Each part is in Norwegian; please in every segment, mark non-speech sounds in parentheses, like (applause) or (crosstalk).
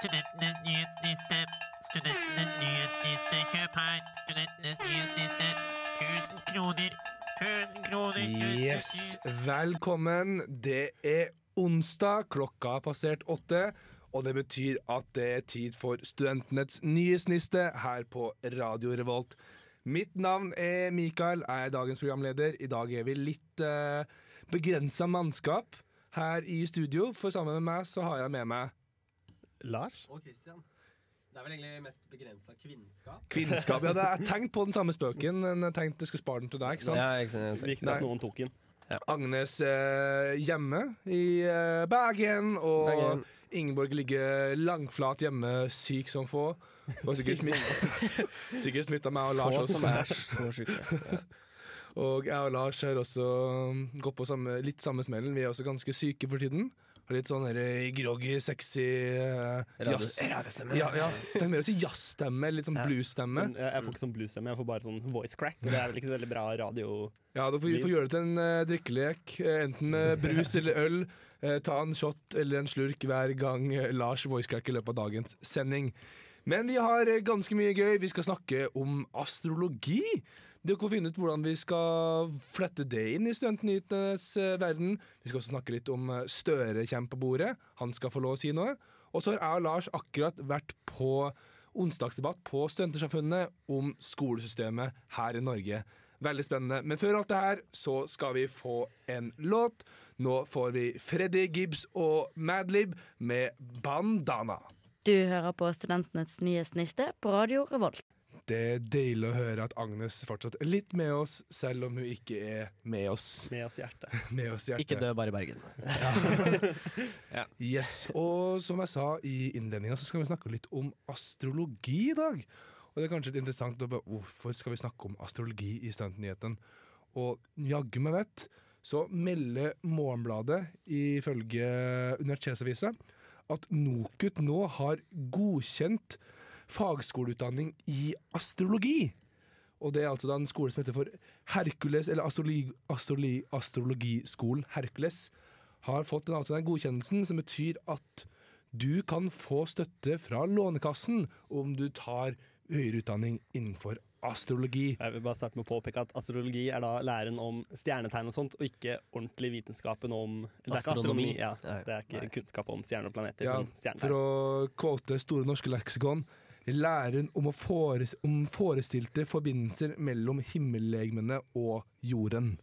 Studentenes nyhetsliste. Studentenes nyhetsliste. Kjøp her. Studentenes nyhetsliste. 1000 kroner. 1000 kroner. 1000 Yes, velkommen. Det er onsdag, klokka har passert åtte. Og det betyr at det er tid for Studentenes nyhetsliste her på Radio Revolt. Mitt navn er Mikael, jeg er dagens programleder. I dag er vi litt uh, begrensa mannskap her i studio, for sammen med meg så har jeg med meg Lars? Og Christian. Det er vel egentlig mest begrensa kvinnskap. kvinnskap. Ja, det- (laughs) jeg tenkte på den samme spøken, men jeg tenkte du skulle spare den til deg. ikke sant? Ja, ikke sant. Viktig at noen tok den. Agnes eh, hjemme i eh, Bergen, og Bergen. Ingeborg ligger langflat hjemme, syk som få. Og sikkert smitta (laughs) (laughs) Sikkert meg og Lars Få også. som er så ja. Og jeg og Lars har også gått på samme, litt samme smellen. Vi er også ganske syke for tiden. Har litt sånn groggy, sexy uh, jazz... Radiostemme. Ja, ja. Det er mer å si jazzstemme, litt sånn Ja. bluesstemme. Jeg får ikke sånn bluesstemme, jeg får bare sånn voice crack. Det er vel ikke så veldig bra radio. Ja, du får får gjøre det til en uh, drikkelek. eh, enten med brus eller øl. Uh, ta en shot eller en slurk hver gang Lars Lars voicecracker i løpet av dagens sending. Men vi har eh, ganske mye gøy. Vi skal snakke om astrologi. Dere får finne ut hvordan vi skal flette det inn i studentnyhetenes eh, verden. Vi skal også snakke litt om eh, Støre kommer på bordet. Han skal få lov å si noe. Og så har jeg og Lars akkurat vært på onsdagsdebatt på Studentersamfunnet om skolesystemet her i Norge. Veldig spennende. Men før alt det her så skal vi få en låt. Nå får vi Freddy Gibbs og Madlib med Bandana. Du hører på Studentenes nye sniste på Radio Revolt. Det er deilig å høre at Agnes fortsatt er litt med oss, selv om hun ikke er med oss. Med oss i hjertet. (laughs) Med oss hjerte. Ikke dø bare i Bergen. (laughs) Yes, og som jeg sa i innledninga, så skal vi snakke litt om astrologi i dag. Og det er kanskje litt interessant å Hvorfor skal vi snakke om astrologi i Studentnyheten? Og jaggu meg vet, så melder Morgenbladet ifølge Universitetsavisa at NOKUT nå har godkjent fagskoleutdanning i astrologi. Og det er altså da en skole som heter for Hercules, eller astrologi, astrologi, astrologiskolen Hercules, har fått den, altså den godkjennelsen som betyr at du kan få støtte fra Lånekassen om du tar høyere utdanning innenfor astrologi. Jeg vil bare starte med å påpeke at astrologi er da læren om stjernetegn og sånt, og ikke ordentlig vitenskapen om Det er ikke Astronomi. astronomi, ja. Det er ikke Nei. kunnskap om stjerner og planeter, Ja, men for å kvote Store norske leksikon læren om, å fores om forestilte forbindelser mellom himmellegemene og jorden.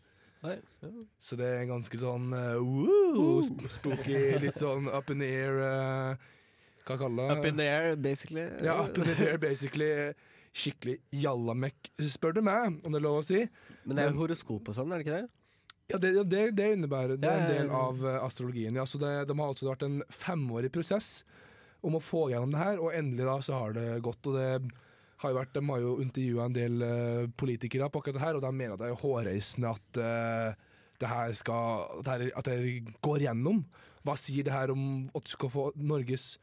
Nei, ja. Så det er ganske sånn uh, woo, sp spooky, litt sånn up in the air uh, Hva kaller det? Up in the air, basically. Ja, up in the air, basically. Skikkelig jallamekk, spør du meg, om det er lov å si. Men det er jo horoskop og sånn, er det ikke det? Ja, det, det, det innebærer Det er en del av eh, astrologien. Ja, så det, de har altså vært en femårig prosess om å få gjennom det her, og endelig da så har det gått. Og det har jo vært, De har jo intervjua en del eh, politikere på akkurat det her, og de mener at det er hårreisende at uh, det her skal at det, at det går gjennom. Hva sier det her om at du skal få Norges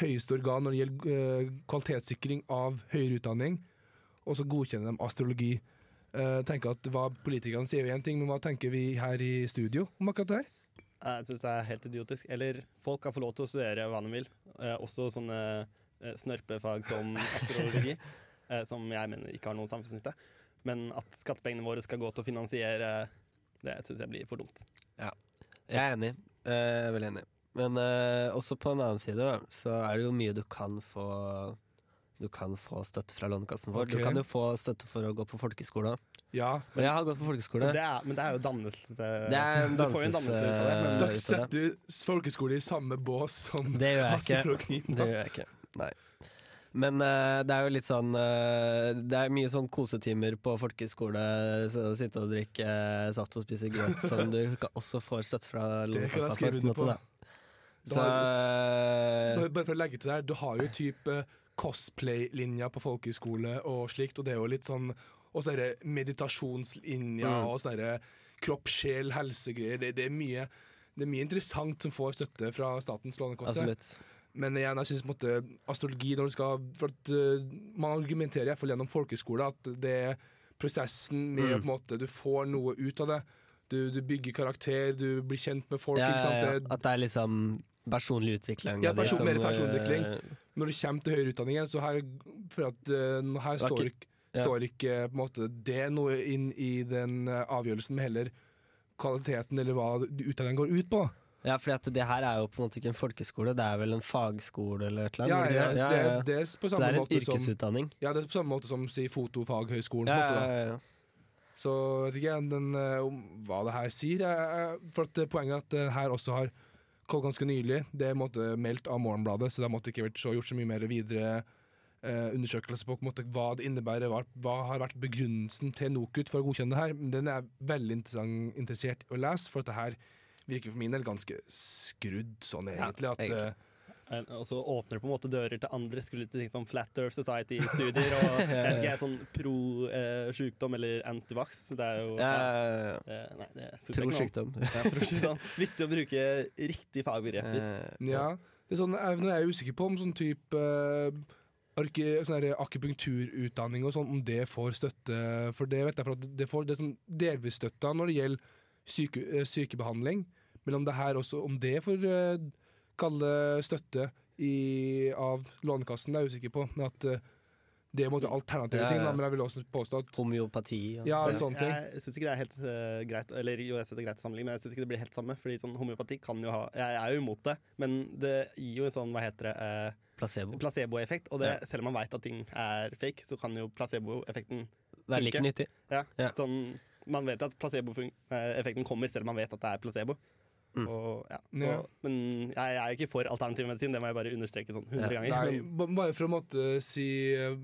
høyeste organ når det gjelder uh, kvalitetssikring av høyere utdanning, og så godkjenner de astrologi? Uh, tenker at hva Politikerne sier jo én ting, men hva tenker vi her i studio om akkurat det her? Jeg syns det er helt idiotisk. Eller folk kan få lov til å studere hva de vil. Eh, også sånne eh, snørpefag som (laughs) astrologi, eh, som jeg mener ikke har noen samfunnsnytte. Men at skattepengene våre skal gå til å finansiere det, syns jeg blir for dumt. Ja, Jeg er enig. Eh, Jeg er veldig enig. Men eh, også på en annen side da, så er det jo mye du kan få Du kan få støtte fra Lånekassen vår. Okay. Du kan jo få støtte for å gå på folkeskole. Ja, Og jeg har gått på folkeskole. Det er, men det er jo dannelse Det er en Du får jo en dannelse ut av det. Men danses- av Setter du folkeskole i samme bås som Det gjør jeg ikke. Det gjør jeg ikke. Nei. Men uh, det er jo litt sånn uh, Det er mye sånn kosetimer på folkeskole. Så sitte og drikke eh, saft og spise grøt som du også får støtte fra Lånekassa skrive for. på en måte, da. Så har- Bare bare for å legge til der, du har jo type cosplay-linja på folkehøyskole og slikt, og det er jo litt sånn Og så er det meditasjonslinja Mm. og sånn kropp, sjel, helsegreier. Det, det, er mye, det er mye interessant som får støtte fra Statens lånekasse. absolutt. Men igjen, jeg synes på en måte astrologi når du skal For at uh, man argumenterer i hvert fall gjennom folkeskole at det er prosessen med Mm. på en måte Du får noe ut av det. Du, du bygger karakter, du blir kjent med folk. Ja, ja, ja. At det er liksom Personlig utvikling. Ja, person- mer personlig eh, utvikling. Når det kommer til høyere utdanning, så her, for at, eh, her står, ikke- ja. står ikke på en måte det noe inn i den eh, avgjørelsen, men heller kvaliteten eller hva utdanningen går ut på. Ja, for det her er jo på en måte ikke en folkeskole, det er vel en fagskole eller et eller annet? ja, det, det? ja, ja. det er på Så det samme er en måte som yrkesutdanning? Ja, det er på samme måte som si Fotofaghøgskolen. Ja, måte, ja. Så vet ikke jeg den, eh, om hva det her sier. For at eh, Poenget er at det her også har kommet ganske nylig. Det er meldt av Morgenbladet, så det har måtte ikke vært så, gjort så mye mer videre eh, undersøkelse på, på måte, hva det innebærer. Hva, hva har vært begrunnelsen til NOKUT for å godkjenne det her. Men den er veldig interessert i å lese, for at det her virker for min del ganske skrudd sånn egentlig. At, egentlig. Eh, Eh, Og så åpner det på en måte dører til andre skulle til ting som Flat Earth Society-studier (laughs) og jeg ikke, sånn pro-sjukdom eller antivax. Det er jo Ja, ja, ja. Nei, det synes jeg ikke noe om. Pro-sjukdom. Ja. (laughs) Viktig å bruke riktig fagbegreper. Eh, Ja, det er sånn, jeg, nå er jeg usikker på om sånn type eh, sånn akupunkturutdanning og sånn, om det får støtte. For det vet jeg, for at det får det sånn delvis støtte når det gjelder syke, eh, sykebehandling. Men om det her også, om det får eh, kalle støtte i, av Lånekassen, det er jeg usikker på. Men at eh, det er en måte alternative Ja, ting. Da, men jeg vil også påstå at Homeopati og- Ja, Men sånne ting. Jeg syns ikke det er helt uh, greit Eller jo, jeg synes det er greit å sammenligne, men jeg syns ikke det blir helt samme. Fordi sånn homeopati kan jo ha Jeg er jo imot det, men det gir jo en sånn, hva heter det eh, Placebo. placeboeffekt. Og det, selv om man veit at ting er fake, så kan jo placeboeffekten Det er like nyttig. Ja, Ja. Sånn, man vet at placeboeffekten kommer selv om man vet at det er placebo. Mm. Og, ja, så, Ja. Men jeg, jeg er ikke for alternativ medisin, det må jeg bare understreke sånn 100 Ja. ganger. Nei, bare for å måtte si eh,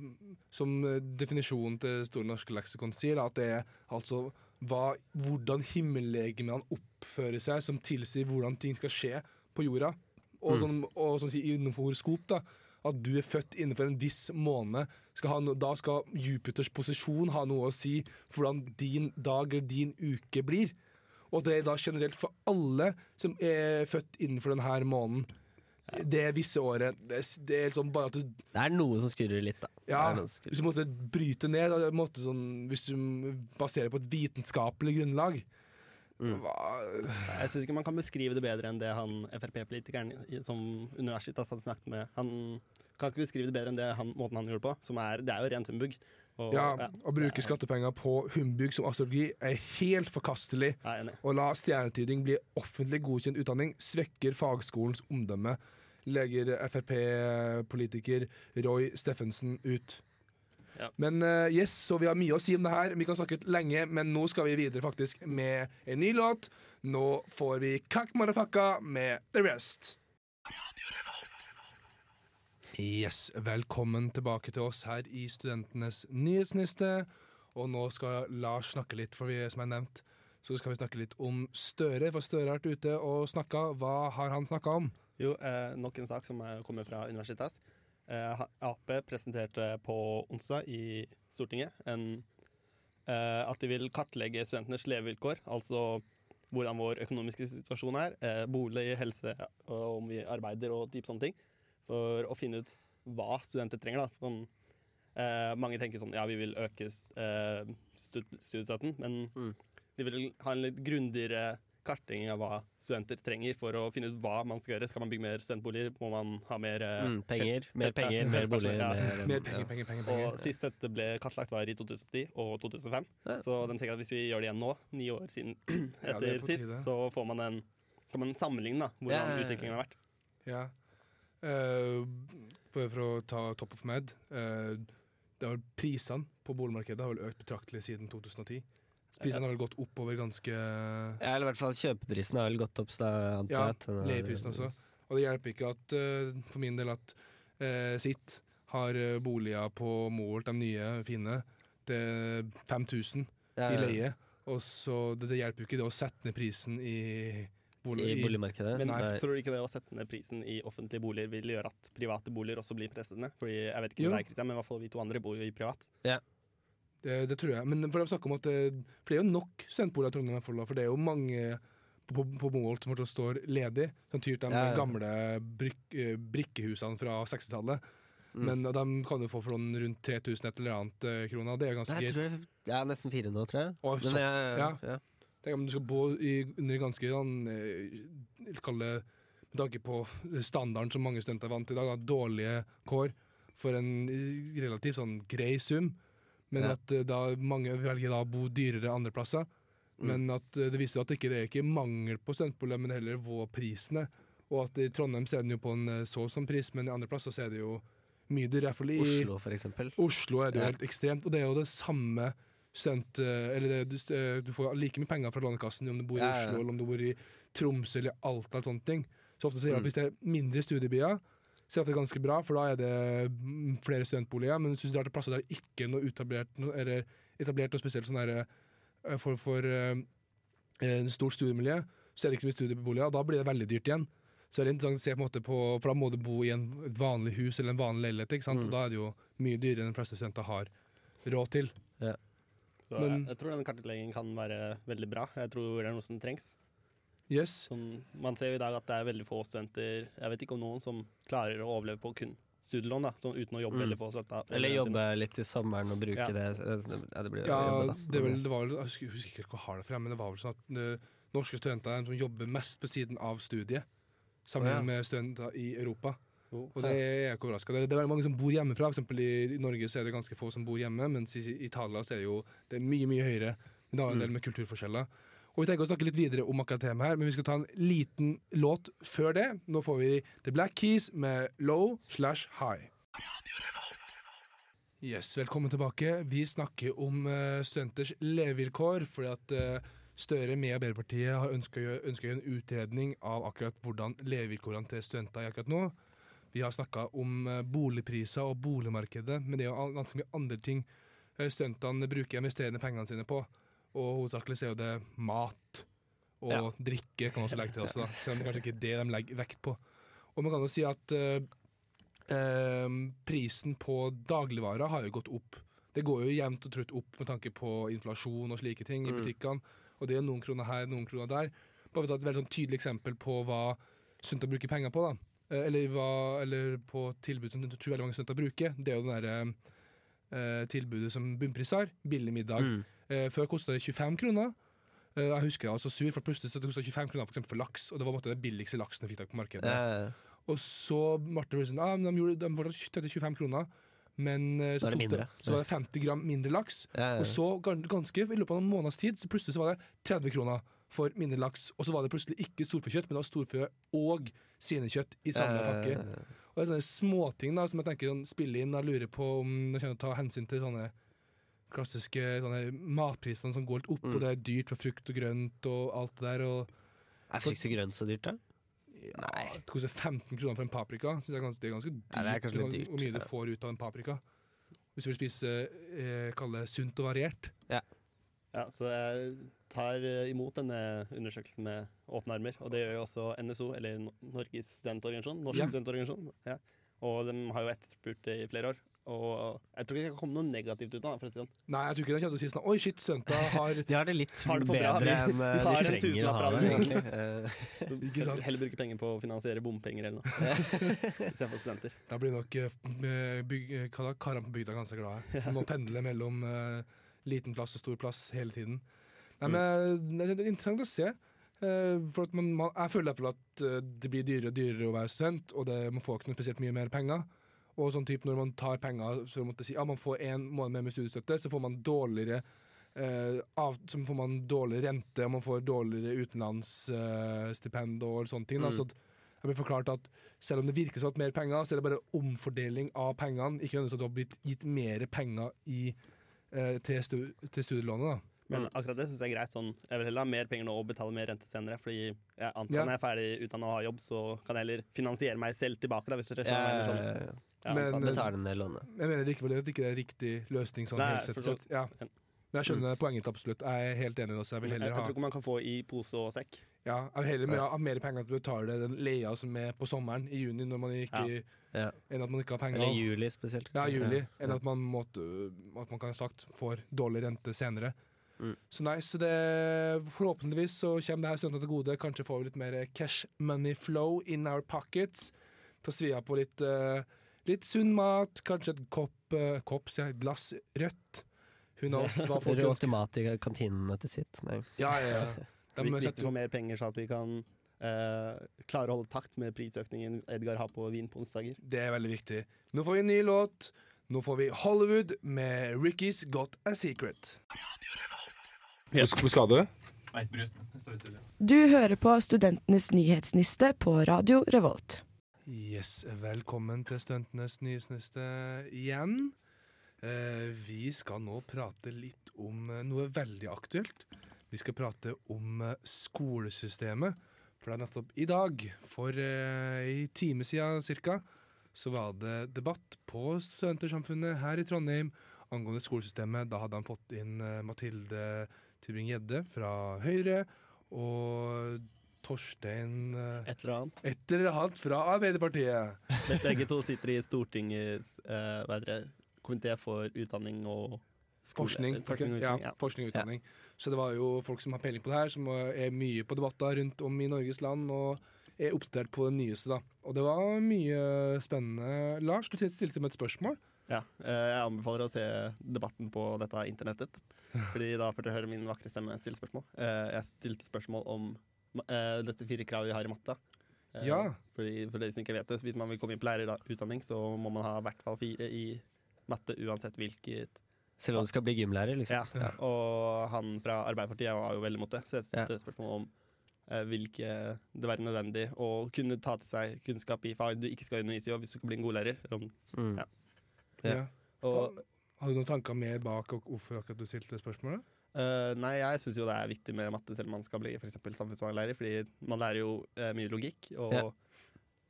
Som definisjonen til Store norske leksikon sier, da, at det er altså hva, hvordan himmellegemene oppfører seg, som tilsier hvordan ting skal skje på jorda. Og, Mm. sånn, og som sier innenfor horoskop, da, at du er født innenfor en viss måned. Skal ha no, da skal Jupiters posisjon ha noe å si for hvordan din dag eller din uke blir. Og det er da generelt for alle som er født innenfor denne måneden. Det er visse året. Det er, det er sånn bare at du Det er noe som skurrer litt, da. ja, hvis du måtte bryte ned måte sånn, Hvis du baserer på et vitenskapelig grunnlag Mm. hva, jeg syns ikke man kan beskrive det bedre enn det han Frp-politikeren som Universitas hadde snakket med. Han kan ikke beskrive det bedre enn det han, måten han gjorde det på. Som er, det er jo rent humbug. Og, ja, ja, Å bruke skattepenger på humbug som astrologi er helt forkastelig. Å la stjernetyding bli offentlig godkjent utdanning svekker fagskolens omdømme. Legger Frp-politiker Roy Steffensen ut. Ja. Men eh, yes, så vi har mye å si om det her. Vi kan snakke lenge, men nå skal vi videre faktisk med en ny låt. Nå får vi Kakk Marafakka med The Rest. Yes, velkommen tilbake til oss her i Studentenes nyhetsniste. Og nå skal Lars snakke litt, for vi, som jeg nevnt, så skal vi snakke litt om Støre. For Støre har vært ute og snakka. Hva har han snakka om? Jo, eh, nok en sak som kommer fra Universitas. Eh, Ap presenterte på onsdag i Stortinget en, eh, at de vil kartlegge studentenes levevilkår. Altså hvordan vår økonomiske situasjon er, eh, bolig, helse, om vi arbeider og type sånne ting. For å finne ut hva studenter trenger. Da. Sånn, eh, mange tenker sånn ja, vi vil øke eh, stud- studiestøtten, men Mm. de vil ha en litt grundigere kartlegging av hva studenter trenger for å finne ut hva man skal gjøre. Skal man bygge mer studentboliger? Må man ha mer eh, Mm, penger, mer penger, (laughs) mer boliger. ja. Mer, (laughs) Mer penger, penger, penger. penger. Og sist dette ble kartlagt, var i 2010 og 2005. Ja. Så den tenker at hvis vi gjør det igjen nå, ni år siden (clears throat) etter er sist, så får man en kan man sammenligne da, hvordan Ja, ja, ja. utviklingen har vært. Ja. Eh, for, for å ta top of med uh, det Prisene på boligmarkedet har vel økt betraktelig siden 2010. Prisene har vel gått oppover ganske Ja, eller i hvert fall kjøpeprisen har vel gått opp, så antar Ja, leieprisen også. Og det hjelper ikke at, uh, for min del, at sitt har boliger på Moholt, de nye, fine, til 5000 Ja, i leie. Og så det, det hjelper jo ikke det å sette ned prisen i, bolig, I boligmarkedet. Men Nei. tror du ikke det å sette ned prisen i offentlige boliger vil gjøre at private boliger også blir presset ned? Fordi jeg vet ikke Jo. det er, Christian, men i hvert fall vi to andre bor jo i privat. Det, det tror jeg. Men for er at det, for det er jo nok studentboliger i Trondheim, i hvert fall, for det er jo mange på, på, Moholt som fortsatt står ledig. Sånn typ de Ja, ja. gamle bryk, eh, brikkehusene fra 60-tallet. Mm. Men de kan du få for sånn rundt 3000 et eller annet eh, kroner. Det er ganske gitt jeg greit. tror jeg, ja, nesten fire nå, tror jeg. Og Men så- jeg, ja. Tenk om du skal bo i, under ganske sånn eh, Kall det med tanke på standarden som mange studenter er vant til i dag, da, dårlige kår for en eh, relativt sånn grei sum. Men Ja. at eh, da mange velger da å bo dyrere andre plasser. Mm. Men at det viser at det ikke det er ikke mangel på studentboliger, men heller hvor prisen er. Og at i Trondheim så er den jo på en så og sånn pris, men i andre plasser så er det jo mye dyrere. Oslo, for eksempel. Oslo er det jo Ja. helt ekstremt, og det er jo det samme student... eh, Eller du, eh, du får like mye penger fra Lånekassen om du bor i Ja, ja. Oslo eller om du bor i Tromsø eller Alta eller sånne ting. Så ofte sier jeg at Mm. hvis det er mindre studiebyer, så er det ganske bra, for da er det mm, flere studentboliger. Men hvis du drar til plasser der det ikke er noe etablert, eller etablert noe spesielt sånn der, eh, for, for eh, en stort studiemiljø, så er det ikke så mye studieboliger, og da blir det veldig dyrt igjen. Så det er interessant å se på en måte på For da må du bo i en, et vanlig hus eller en vanlig leilighet, ikke sant? Mm. og da er det jo mye dyrere enn de fleste studenter har råd til. Så Men- jeg, jeg tror den kartleggingen kan være veldig bra. Jeg tror det er noe som trengs. Yes. Sånn, man ser jo i dag at det er veldig få studenter Jeg vet ikke om noen som klarer å overleve på kun studielån, da, sånn uten å jobbe Mm. eller få støtte. Eller jobbe litt i sommeren og bruke Ja. det. Ja, det blir Ja, jobbe, da. det, vel, det var vel Jeg husker- husker ikke hvor har det fra, men det var vel sånn at eh, norske studenter er de som jobber mest på siden av studiet, sammenlignet ja. med studenter i Europa. Sine. Og det er jeg ikke overraska. Det, det er veldig mange som bor hjemmefra. For eksempel i, i Norge så er det ganske få som bor hjemme, mens i, i Italia så er det jo det er mye, mye høyere. Men det har en del med kulturforskjeller. Og Vi tenker å snakke litt videre om akkurat temaet her, men vi skal ta en liten låt før det. Nå får vi The Black Keys med Low slash High. Yes, Velkommen tilbake. Vi snakker om uh, studenters levevilkår. fordi at uh, Støre med Arbeiderpartiet har ønska en utredning av akkurat hvordan levevilkårene til studenter er akkurat nå. Vi har snakka om eh, boligpriser og boligmarkedet, men det er jo ganske mye andre ting eh, studentene bruker investerende pengene sine på. Og hovedsakelig så er jo det mat og Ja. drikke, kan man også legge til også, da. (laughs) Selv om det kanskje ikke er det de legger vekt på. Og man kan jo si at eh, eh, prisen på dagligvarer har jo gått opp. Det går jo jevnt og trutt opp med tanke på inflasjon og slike ting i Mm. butikkene. Og det er noen kroner her, noen kroner der. Bare for å ta et veldig sånn tydelig eksempel på hva sunt å bruke penger på. da. Eh, Eller, hva, eller på tilbud som jeg tror veldig mange studenter bruker. Det er jo det derre eh, tilbudet som Bunnpris har. Billig middag. Mm. Eh, før kosta det 25 kroner. Eh, jeg husker jeg var så sur, for plutselig så det kostet 25 kroner for, eksempel for laks. Og det var måte den billigste laksen du fikk tak på markedet. Ja, Og så ble det sånn, ah, men de, gjorde, de fortsatte 25 kroner, men eh, så, det så var det 50 gram mindre laks. ja, ja. Og så ganske i løpet av en måneds tid så plutselig så var det 30 kroner for minnelaks. Og så var det plutselig ikke storfekjøtt, men det var storfe og svinekjøtt i samme Ja, ja, pakke. ja, ja. Og det er sånne småting da, som jeg tenker sånn, spiller inn og lurer på om det kommer til å ta hensyn til sånne klassiske sånne matprisene som går litt opp, Mm. og det er dyrt for frukt og grønt og alt det der. Og Er frukt og grønt så dyrt, da? ja, det koster 15 kroner for en paprika. Synes jeg ganske, det er ganske dyrt. Ja, det er dyrt, Hvor mye du får ut av en paprika. Hvis du vil spise eh, kalle det sunt og variert. Ja, så jeg tar eh, imot denne undersøkelsen med åpne armer. Og det gjør jo også NSO, eller Norges studentorganisasjon. Norsk Ja. studentorganisasjon. Ja. Og de har jo etterspurt det i flere år. Og jeg tror ikke det kan komme noe negativt ut av det. Nei, jeg tror ikke det kommer til å si sånn Oi, shit, studenter har (laughs) De har det litt Har det bedre enn de, de en trenger å ha det, egentlig. Eh, Ikke sant? Heller bruke penger på å finansiere bompenger eller noe. (laughs) (laughs) Istedenfor studenter. Da blir nok eh, eh, byg, eh, hva da, karene på bygda ganske glade. Som må pendle mellom uh, liten plass og stor plass hele tiden. Nei, men Det er interessant å se. eh, for at man, man, jeg føler i hvert fall at eh, det blir dyrere og dyrere å være student, og det, man får ikke noe spesielt mye mer penger. Og sånn type når man tar penger så måtte si, ja, man får en måned mer med studiestøtte, så får man dårligere eh, av, så får man dårligere rente, og man får dårligere utenlandsstipend og sånne ting. Mm. så det ble forklart at selv om det virker som at mer penger, så er det bare omfordeling av pengene. Ikke nødvendigvis at du har blitt gitt mer penger i, eh, til, stu, til studielånet. da. Men Mm. akkurat det syns jeg er greit. Sånn, jeg vil heller ha mer penger nå og betale mer rente senere. Fordi jeg antar Ja. når jeg er ferdig utdanna og har jobb, så kan jeg heller finansiere meg selv tilbake. Da, hvis du skjønner sånn, jeg ja, ja, ja. Jeg Men- det. En del lånet. Jeg mener likevel at det ikke er riktig løsning sånn Nei, helt sett. sett. Ja. Men jeg skjønner poenget ditt absolutt. Jeg er helt enig også. Jeg vil jeg, heller jeg ha tror ikke man kan få i pose og sekk. ja, jeg vil heller mer, ha mer penger til å betale den leia som er på sommeren, i juni, når man ikke, Ja. enn at man ikke har penger. Eller juli spesielt. Ja, juli. Enn at man, måtte, at man kan ha sagt får dårlig rente senere. Mm. Så nei, så det forhåpentligvis så kommer det her studentene til gode. Kanskje får vi litt mer cash money flow in our pockets. Til å svi av på litt, uh, litt sunn mat, kanskje et kopp, uh, kopp sier jeg, glass rødt. Hun har hva folk (laughs) Råd ønsker. til mat i kantinene til sitt. Nei. Ja, ja, ja. (laughs) De Vi, viktig for mer penger, så at vi kan Uh, klare å holde takt med prisøkningen Edgar har på vin på onsdager. Det er veldig viktig. Nå får vi en ny låt. Nå får vi Hollywood med Ricky's Got a Secret. Hvor skal du? Du hører på Studentenes nyhetsniste på Radio Revolt. Yes, velkommen til Studentenes nyhetsniste igjen. Eh, vi skal nå prate litt om eh, noe veldig aktuelt. Vi skal prate om eh, skolesystemet. For det er nettopp i dag, for eh, en time siden cirka, så var det debatt på Studentersamfunnet her i Trondheim angående skolesystemet. Da hadde han fått inn eh, Mathilde Tybring-Gjedde fra Høyre og Torstein eh, Et eller annet. et eller annet fra Arbeiderpartiet. Men Begge to sitter i Stortingets eh, hva heter det, komité for utdanning og skole. Forskning, forskning ja. Ja. forskning og utdanning. Så det var jo folk som har peiling på det her, som er mye på debatter rundt om i Norges land og er oppdatert på det nyeste. da. Og det var mye spennende. Lars, du stilte meg et spørsmål. Ja, eh, jeg anbefaler å se debatten på dette internettet. Fordi da får dere høre min vakre stemme stille spørsmål. Eh, Jeg stilte spørsmål om eh, dette fire kravet vi har i matte. Eh, Ja. Fordi, for dere som ikke vet det, så Hvis man vil komme inn på lærerutdanning, så må man ha i hvert fall fire i matte uansett hvilket Selv om du skal bli gymlærer, liksom. Ja. Og han fra Arbeiderpartiet var jo veldig imot det, så jeg stilte spørsmål om hvilke det var nødvendig å kunne ta til seg kunnskap i fag du ikke skal undervise i, og hvis du skal bli en god lærer. Om, Mm. Ja. Ja. Ja. og Har du noen tanker mer bak og hvorfor akkurat du stilte spørsmålet? Uh, nei, jeg syns jo det er viktig med matte selv om man skal bli for eksempel samfunnsfaglærer, fordi man lærer jo uh, mye logikk. Og, Ja.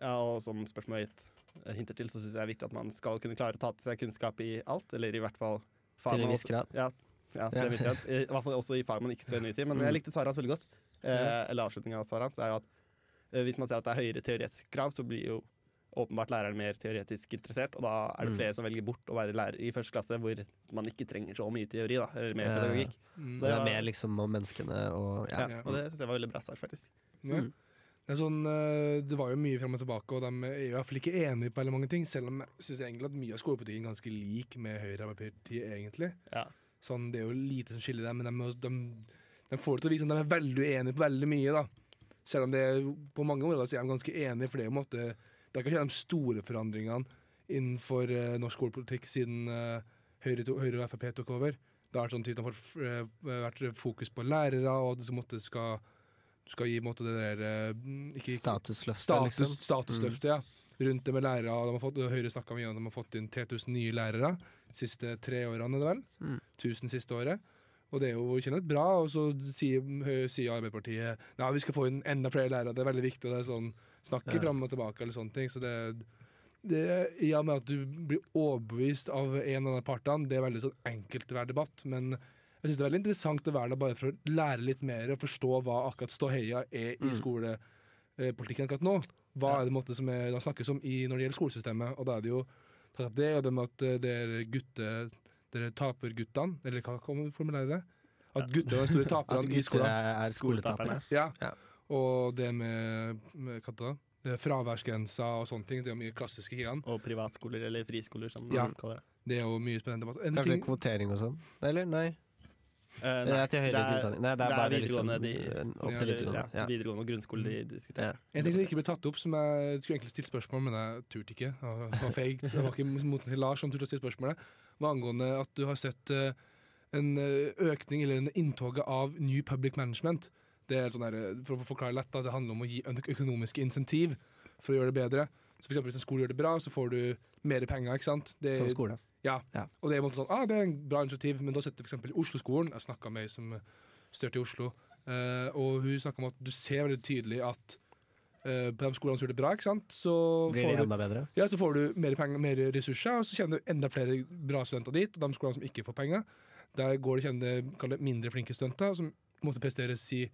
ja. og som spørsmålet gitt eh, hinter til, så syns jeg det er viktig at man skal kunne klare å ta til seg kunnskap i alt, eller i hvert fall fag Til en viss grad. Ja, ja, til Ja. en viss grad. I hvert fall også i fag man ikke skal undervise i. Men Mm. jeg likte svaret hans veldig godt. Uh, Eller avslutningen av svaret hans. Det er jo at eh, hvis man ser at det er høyere teoretisk krav, så blir jo åpenbart læreren mer teoretisk interessert, og da er det Mm. flere som velger bort å være lærer i første klasse, hvor man ikke trenger så mye teori, da, eller mer Ja. pedagogikk. Mm. Det er mer liksom om menneskene og ja. Ja, Ja. og det syns jeg var veldig bra svar, faktisk. Ja. Mm. Det, er sånn, eh, det var jo mye frem og tilbake, og de er i hvert fall ikke enige på veldig mange ting. Selv om jeg syns egentlig at mye av skolepolitikken er ganske lik med Høyre og Arbeiderpartiet, egentlig. Ja. Sånn, det er jo lite som skiller dem, men de, de, de får det til å virke som de er veldig uenige på veldig mye. da. Selv om det er, på mange områder så er de ganske enige, for det er jo på en måte Det er ikke de store forandringene innenfor uh, norsk skolepolitikk siden uh, Høyre, to, Høyre og Frp tok over. Det har vært sånn typ, de har eh, vært fokus på lærere, og at det måtte skal, skal gi på måte, det der ikke, Statusløftet, status, liksom. statusløftet, ja. Rundt det med lærere. De har fått, Høyre snakka mye om at de har fått inn 3000 nye lærere de siste tre årene, er det vel? Mm. 1000 siste året. Og det er jo kjennet bra, og så sier, sier Arbeiderpartiet Nei, vi skal få inn enda flere lærere, det er veldig viktig. Og det er sånn snakke Ja. fram og tilbake eller sånne ting. Så det, det I og med at du blir overbevist av en av de partene, det er veldig sånn enkelt å hver debatt. Men jeg syns det er veldig interessant å være der bare for å lære litt mer og forstå hva akkurat ståheia er i Mm. skolepolitikken akkurat nå. Hva er det måte som er, det snakkes om i, når det gjelder skolesystemet? Og da er det jo tatt opp det, og det med at eh, det er gutte... Dere taperguttene, eller hva kan man formulere det? At gutter er de store (laughs) taperne i skolen. At er, er skoletaperne. Ja. Ja. Og det med, med hva da? Er fraværsgrensa og sånne ting. Det er mye klassiske greier. Og privatskoler, eller friskoler, som Ja. man kaller det. Det er jo mye spennende debatt. En Kanskje ting, kvotering og sånn? Eller? Nei. Eh, Det er til høyere det er- utdanning. Nei, det er det er bare liksom videregående de- opp Ja. til videregående. ja, Ja. videregående og grunnskole de diskuterer. Ja. en ting som ikke ble tatt opp, som jeg skulle egentlig stilt spørsmål men jeg turte ikke. Det var feigt. Det var ikke mot til Lars som turte å stille spørsmålet. var angående at du har sett eh, en eh, økning, eller en inntoget av New Public Management. Det er sånn der, For å forklare lett, da, det handler om å gi økonomiske insentiv for å gjøre det bedre. Så for eksempel Hvis en skole gjør det bra, så får du mer penger. ikke sant? Det, Som skole. Ja. Ja. Og det er sånn, ah, det er en bra initiativ, men da setter f.eks. Oslo-skolen Jeg snakka med ei som styrte i Oslo, eh, og hun snakka om at du ser veldig tydelig at eh, på de skolene som gjør det bra, ikke sant, så Blir får det du enda bedre? ja, så får du mer penger, mer ressurser, og så kommer det enda flere bra studenter dit. Og de skolene som ikke får penger, der går det, det mindre flinke studenter, som måtte prestere i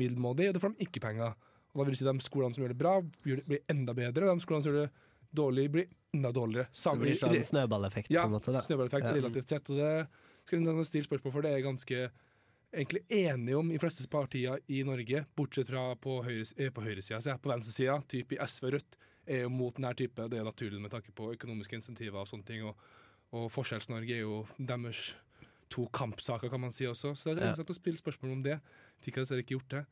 middelmådig, og det får de ikke penger. Og da vil du si de skolene som gjør det bra, blir enda bedre, og de skolene som gjør det dårlig, blir enda dårligere. Det blir sånn snøballeffekt, ja, på en måte. Da. snøballeffekt Ja. relativt sett. Og det skal jeg stille spørsmål for, det er jeg ganske egentlig enige om i fleste partier i Norge, bortsett fra på, høyre, eh, på høyresida, på venstresida, type i SV og Rødt, er jo mot denne type. Det er naturlig med tanke på økonomiske insentiver og sånne ting. Og, og Forskjells-Norge er jo deres to kampsaker, kan man si også. Så det er Ja. å spille spørsmål om det. Fikk jeg dessverre ikke gjort det.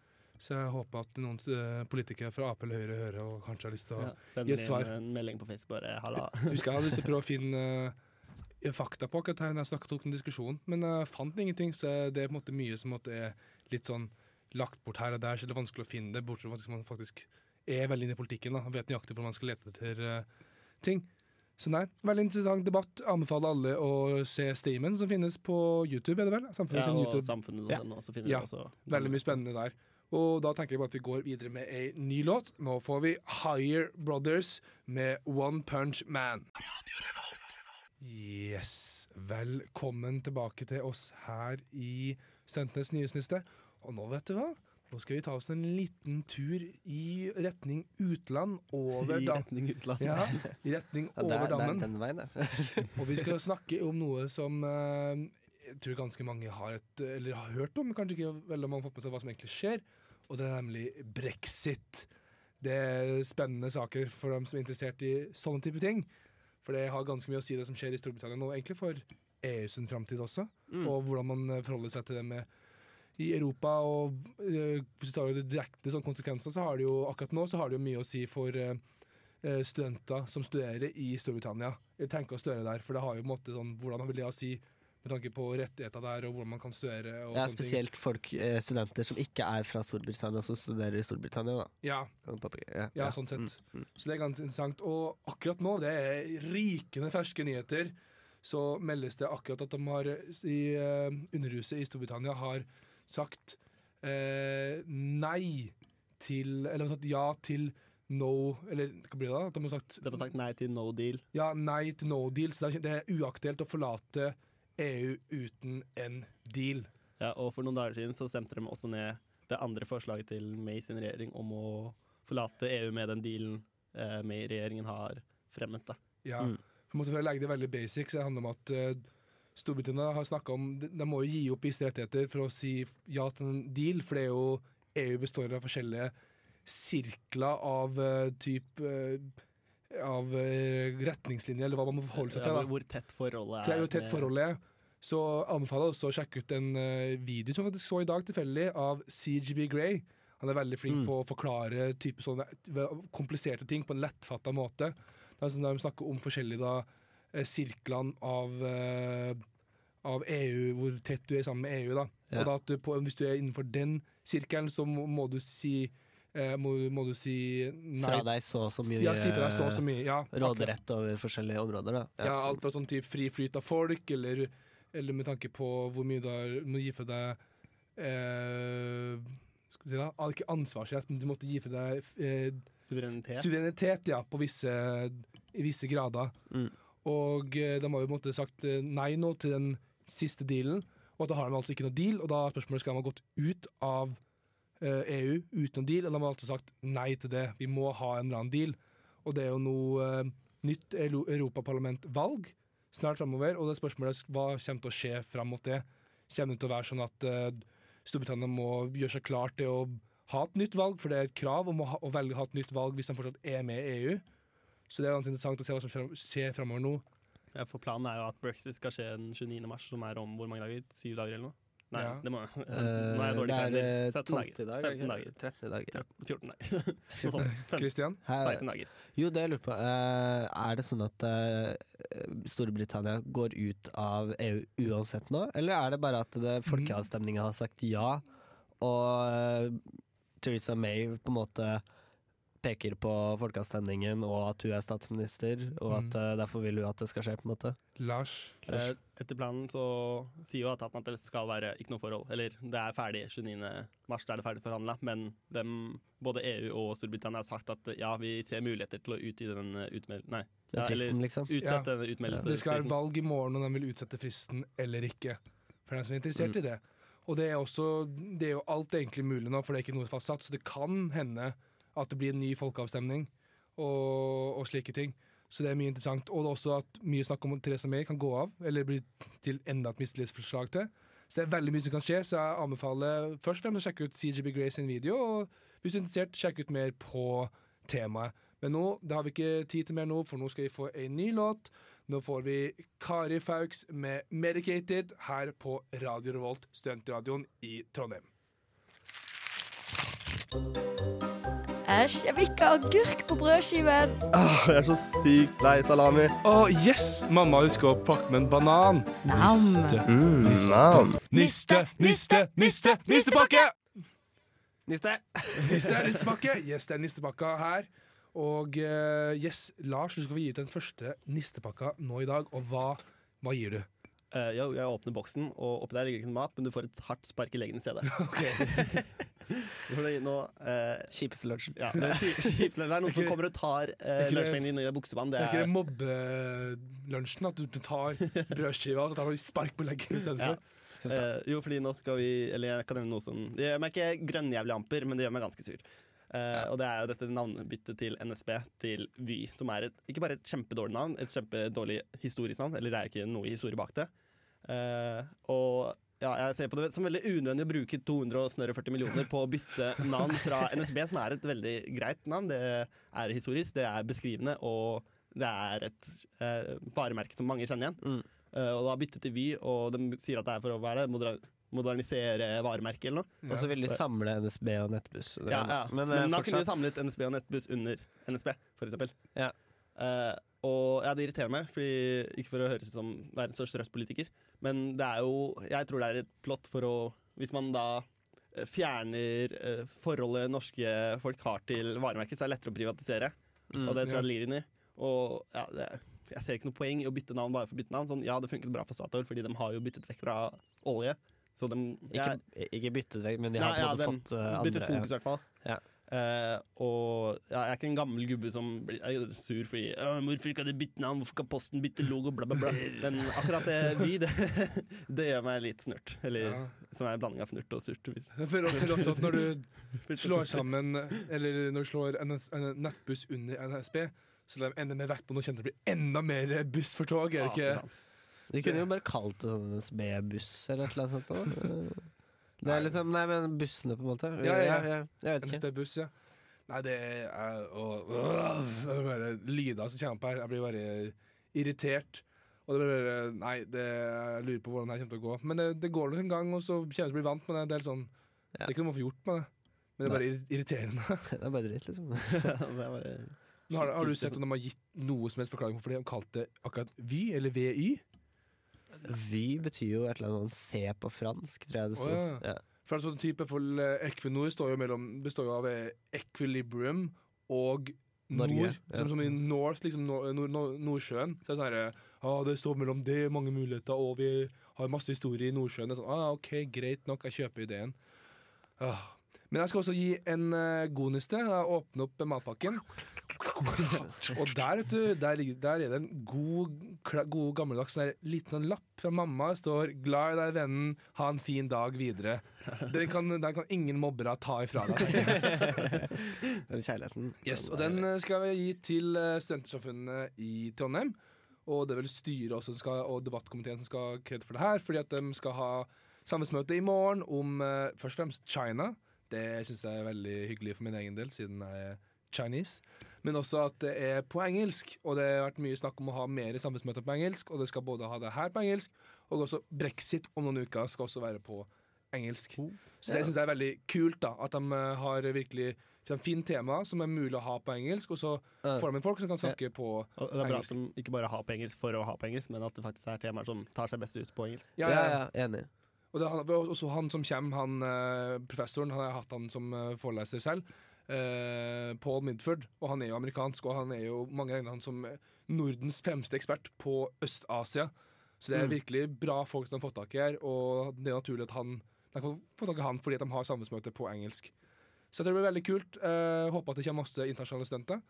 Så jeg håper at noen uh, politikere fra Ap eller Høyre hører og kanskje har lyst til å ja, gi et svar. inn en melding på Facebook bare 'halla'. Husker jeg hadde lyst til å prøve å finne uh, fakta på akkurat her når jeg snakket om diskusjonen, men jeg uh, fant ingenting. Så det er på en måte mye som er litt sånn lagt bort her og der, så det er vanskelig å finne det, bortsett fra at man faktisk er veldig inne i politikken da, og vet nøyaktig hvor man skal lete etter uh, ting. Så nei, veldig interessant debatt. Anbefaler alle å se streamen som finnes på YouTube, er det vel? Samfunnet ja, og YouTube. Samfunnet ja. også finner ja, også. Veldig mye spennende der. Og da tenker jeg bare at vi går videre med ei ny låt. Nå får vi Higher Brothers med One Punch Man. Yes. Velkommen tilbake til oss her i Studentenes nyhetsliste. Og nå, vet du hva? Nå skal vi ta oss en liten tur i retning utland. Over I retning utland. Ja, i (laughs) retning ja, over dammen. Det er den veien, (laughs) og vi skal snakke om noe som uh, jeg tror ganske mange har, et, eller har hørt om, kanskje ikke veldig mange har fått med seg hva som egentlig skjer. Og det er nemlig brexit. Det er spennende saker for dem som er interessert i sånne type ting. For det har ganske mye å si det som skjer i Storbritannia nå, egentlig for EU sin framtid også. Mm. Og hvordan man forholder seg til det med i Europa. Og uh, hvis du tar det direkte sånn konsekvenser, så har det jo akkurat nå så har det jo mye å si for uh, studenter som studerer i Storbritannia. Tenker å studere der, for det har jo på en måte sånn Hvordan vil det ha å si med tanke på rettigheter der, og hvordan man kan studere? Og ja, spesielt folk, studenter som ikke er fra Storbritannia, som studerer i Storbritannia. da. Ja, ja, ja sånn sett. Mm, mm. Så det er ganske interessant. Og akkurat nå, det er rikende ferske nyheter, så meldes det akkurat at de har i Underhuset i Storbritannia har sagt eh, nei til Eller sagt ja til no Eller hva blir det da? De har sagt, de har sagt nei til no deal? Ja, nei til no deal. Så det er uaktuelt å forlate EU uten en deal. Ja, og For noen dager siden så stemte de også ned det andre forslaget til May sin regjering om å forlate EU med den dealen eh, May-regjeringen har fremmet. da. Ja, mm. for å legge det veldig basic, så det handler om at uh, Storbritannia har snakka om De må jo gi opp visse rettigheter for å si ja til en deal, for det er jo EU består av forskjellige sirkler av uh, type uh, av uh, retningslinjer, eller hva man må forholde seg til. Ja, hvor tett forholdet er. Hvor tett forholdet er. Så anbefaler jeg også å sjekke ut en uh, video som faktisk så i dag tilfeldig, av CGB Grey. Han er veldig flink mm. på å forklare type sånne kompliserte ting på en lettfatta måte. Det er sånn De snakker om forskjellige da, Eh, sirklene av, eh, av EU, hvor tett du er sammen med EU. da. Ja. Og da at du på, Hvis du er innenfor den sirkelen, så må, må du si eh, må, må, du si nei. Fra deg så og så mye, ja, si fra deg så så mye ja, råderett over forskjellige områder. da. Ja, ja alt fra sånn type fri flyt av folk, eller, eller, med tanke på hvor mye du har, må gi fra deg eh, si da, Ikke ansvarsrett, men du måtte gi fra deg eh, suverenitet. suverenitet ja, på visse, i visse grader. Mm. Og eh, de har jo på en måte sagt eh, nei nå til den siste dealen, og da har de altså ikke noe deal. Og da er spørsmålet skal de ha gått ut av EU eh, e uten noen deal, eller de har altså sagt nei til det. Vi må ha en eller annen deal. Og det er jo noe nytt europaparlamentvalg snart framover, og det spørsmålet er hva kommer til å skje fram mot det. Kommer det til å være sånn at Storbritannia må gjøre seg klart til å ha et nytt valg, for det er et krav om å velge å ha et nytt valg hvis de fortsatt er med i EU. Så det er ganske interessant å se hva som skjer fremover nå. Ja, for Planen er jo at brexit skal skje den 29. mars, som er om hvor mange dager? Syv dager eller noe? Nei, ja. det må jeg. (laughs) Nå er jeg dårlig kalender. 17 dager. Dag, 15 dager. 30 dager. 14 dager. (laughs) (laughs) Christian? 16 dager. Jo, det jeg lurer på. Uh, er det sånn at Storbritannia går ut av EU uansett nå, eller er det bare at folkeavstemninga har sagt ja, og Theresa May på en måte peker på folkeavstemningen og at hun er statsminister, og at uh, derfor vil hun at det skal skje, på en måte. Lars? Eh, etter planen så sier jo at det skal være ikke noe forhold. Eller det er ferdig 29. mars, da er det ferdig forhandla, men dem, både EU og Storbritannia har sagt at ja, vi ser muligheter til å utvide den utmeldingen. Nei. Ja, fristen, liksom. Utsette ja. utmeldelsen. Det skal være valg i morgen om de vil utsette fristen eller ikke. For den som er interessert mm. i det. Og det er, også, det er jo alt egentlig mulig nå, for det er ikke noe fastsatt. Så det kan hende at det blir en ny folkeavstemning og, og, slike ting. Så det er mye interessant. Og det er også at mye snakk om Therese May kan gå av, eller bli til enda et mistillitsforslag til. Så det er veldig mye som kan skje, så jeg anbefaler først og fremst å sjekke ut CGB Grey sin video, og hvis du er interessert, sjekk ut mer på temaet. Men nå det har vi ikke tid til mer nå, for nå skal vi få en ny låt. Nå får vi Kari Fauks med 'Medicated' her på Radio Revolt, studentradioen i Trondheim. Æsj, jeg vil ikke ha agurk på brødskiven. Åh, jeg er så sykt lei salami. Å, yes! Mamma husker å pakke med en banan. Nam. Niste, Mm, niste, niste, niste, niste, nistepakke! Niste! Niste nistepakke. Yes, det er nistepakka her. Og uh, yes, Lars, du skal få gi ut den første nistepakka nå i dag. Og hva, hva gir du? Uh, jo, jeg åpner boksen, og oppi der ligger det ikke noe mat, men du får et hardt spark i leggen i stedet. (laughs) Fordi nå eh, Kjipeste lunsjen. ja, det er kjip- (laughs) Det er noen som kommer og tar eh, lunsjpengene dine i buksebanen Det Det er ikke det mobbelunsjen? At du tar brødskiva og så tar du spark på leggen i stedet Ja. (laughs) Eh, jo, fordi nå skal vi Eller jeg kan nevne noe som Det gjør meg ikke grønnjævlig amper, men det gjør meg ganske sur. Eh, Og det er jo dette navnbyttet til NSB til Vy, som er et, ikke bare et kjempedårlig navn, et kjempedårlig historisk navn, eller det er ikke noe historie bak det. Eh, og ja, jeg ser på det som veldig unødvendig å bruke 240 millioner på å bytte navn fra NSB, som er et veldig greit navn. Det er historisk, det er beskrivende, og det er et eh, varemerke som mange kjenner igjen. Mm. Uh, og da byttet til Vy, og de sier at det er for å er det, moder modernisere varemerket eller noe. Og så vil de samle NSB og Nettbuss. Ja, ja. Men, Men, eh, da kunne de samlet NSB og Nettbuss under NSB, for eksempel. Ja. Eh, og ja, det irriterer meg, fordi, ikke for å høres ut som verdens største røstpolitiker, men det er jo Jeg tror det er et plott for å Hvis man da eh, fjerner eh, forholdet norske folk har til varemerket, så er det lettere å privatisere. Mm. og det tror ja. jeg det ligger inni. Og ja, det, jeg ser ikke noe poeng i å bytte navn bare for å bytte navn. Sånn, ja, det funket bra for Statoil, fordi de har jo byttet vekk fra olje. Så de Ikke, ikke byttet vekk, men de Nei, har på en ja, måte den fått uh, byttet fokus, i hvert fall. Ja. Eh, og ja, jeg er ikke en gammel gubbe som blir er sur fordi «Åh, 'Hvorfor kan de bytte navn? Hvorfor kan Posten bytte logo?' Bla, bla, bla. Men akkurat det Vy, det, (laughs) det gjør meg litt snurt. Eller Ja. som er en blanding av fnurt og surt. Hvis. for føler også at når du (laughs) slår sammen Eller når du slår en, en nettbuss under NSB, så lar de enda mer vekt på noe kjent det blir enda mer buss for tog. Er det ikke? Ja. De kunne jo bare kalt det sånn NSB-buss eller et eller annet sånt. Det er liksom, nei, men bussene, på en måte. Ja, ja, ja. jeg vet ikke. NSB-buss, ja. Nei, det er å, øh, det bare lyder som kommer opp her. Jeg blir bare irritert. Og det blir bare Nei, det, jeg lurer på hvordan det kommer til å gå. Men det, det går nok en gang, og så kommer jeg til å bli vant med det. Det er, sånn, det er ikke noe man får gjort med det. Men det er bare irri- irriterende. (laughs) Det er bare dritt, liksom. (laughs) det er bare (laughs) har, har du sett om de har gitt noe som helst forklaring på hvorfor de har kalt det akkurat Vy, eller VY? Vy betyr jo et eller annet se på fransk, tror jeg det sto. ja. ja. For altså, type for eh, Equinor står jo mellom, består jo av eh, Equilibrium og Norge, Nord. ja. Som, som i North, liksom nord, nord, nord, Nordsjøen. Så er det sånn herre ah, Det står mellom det, mange muligheter, og vi har masse historie i Nordsjøen. Det er sånn, ah, OK, greit nok, jeg kjøper ideen. Ah. Men jeg skal også gi en uh, god niste. Åpne opp matpakken. Og der, vet du, der, ligger, der er det en god, god gammeldags sånn liten sånn lapp fra mamma. Det står 'Glad i deg, vennen. Ha en fin dag videre'. Den kan, den kan ingen mobbere ta ifra deg. (laughs) Den kjærligheten. Yes, og den eh, skal vi gi til eh, Studentersamfunnet i Trondheim. Og det er vel styret også som skal, og debattkomiteen som skal ha kred for det her. Fordi at de skal ha samfunnsmøte i morgen om eh, først og fremst China. Det syns jeg er veldig hyggelig for min egen del, siden jeg er Chinese. Men også at det er på engelsk. Og det har vært mye snakk om å ha mer samfunnsmøter på engelsk. Og det skal både ha det her på engelsk, og også brexit om noen uker skal også være på engelsk. Så det syns jeg er veldig kult, da. At de eh, har virkelig et fint tema som er mulig å ha på engelsk, og så får de inn folk som kan snakke på Og det er bra Engelsk. at de ikke bare har på engelsk for å ha på engelsk, men at det faktisk er temaer som tar seg best ut på engelsk. Ja, Ja, ja. enig. Og det er han- også han som kommer, han eh, professoren, han har hatt han som eh, foreleser selv. Eh, Paul Midford, og han er jo amerikansk, og han er jo mange regner han som Nordens fremste ekspert på Øst-Asia. Så det er Mm. virkelig bra folk de har fått tak i her, og det er naturlig at han de kan få tak i han fordi de har samfunnsmøte på engelsk. Så det blir veldig kult. Eh, håper at det kommer masse internasjonale stunter.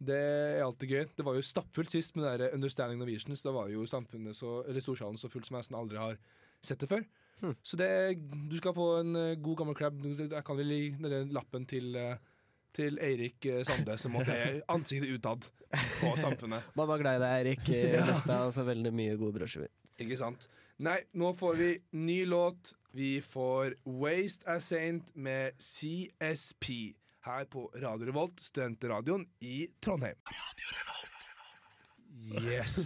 Det er alltid gøy. Det var jo stappfullt sist med det der Understanding Norwegians. Da var jo samfunnet så, eller Storsalen så fullt som jeg nesten aldri har sett det før. Hmm. Så det, du skal få en eh, god gammel crab. Jeg kan vel gi den lappen til, eh, til Eirik eh, Sande, som måtte ansiktet utad på samfunnet. Man var glad i deg, Eirik. Neste (laughs) er veldig mye gode brødskiver. Ikke sant? Nei, nå får vi ny låt. Vi får Waste As Saint med CSP her på Radio Revolt, studentradioen i Trondheim. Yes.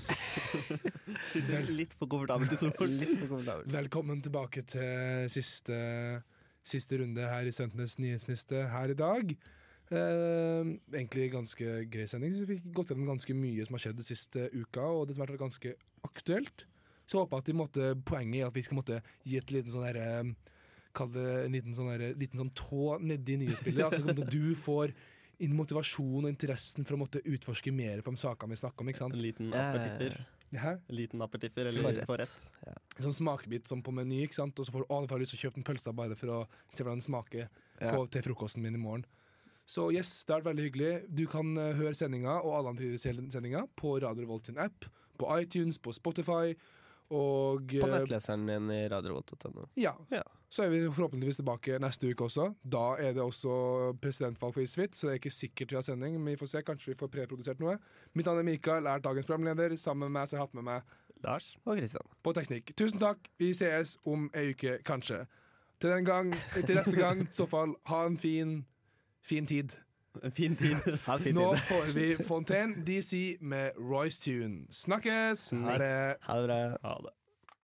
(laughs) Sitter litt for komfortabelt i stolen. (laughs) Litt for komfortabel. Velkommen tilbake til siste siste runde her i Studentenes nyhetsliste her i dag. Eh, egentlig ganske grei sending. Så vi fikk gått gjennom ganske mye som har skjedd den siste uka, og det som har vært ganske aktuelt. Så jeg håper at de måtte, poenget er at vi skal måtte gi et liten sånn herre Kall det en liten sånn, der, liten sånn tå nedi nyhetsbildet. Altså, sånn at du får inn motivasjon og interessen for å måtte utforske mer på de sakene vi snakker om. ikke sant? En liten appetitter. Hæ? En liten appetitter eller Forrett. forrett. En sånn smakebit som på Meny, ikke sant? og så får du å, lyst til å kjøpe en pølse bare for å se hvordan den smaker Ja. på, til frokosten min i morgen. Så yes, det har vært veldig hyggelig. Du kan eh, høre sendinga og alle andre sendinga på Radio Revolt sin app, på iTunes, på Spotify og På eh, nettleseren din i radiovolt.no. Ja. Ja. Så er vi forhåpentligvis tilbake neste uke også. Da er det også presidentvalg for Isfit, så det er ikke sikkert vi har sending, men vi får se. Kanskje vi får preprodusert noe. Mitt navn er Mikael, er dagens programleder. Sammen med meg så har hatt med meg Lars? Og Kristian. på teknikk. Tusen takk. Vi sees om ei uke, kanskje. Til den gang, til neste gang, i så fall, ha en fin, fin tid. Fin tid. (laughs) Ha fin Nå tid. får vi Fontaine DC med Royce Tune. Snakkes! Ha det. Ha det bra. Ha det.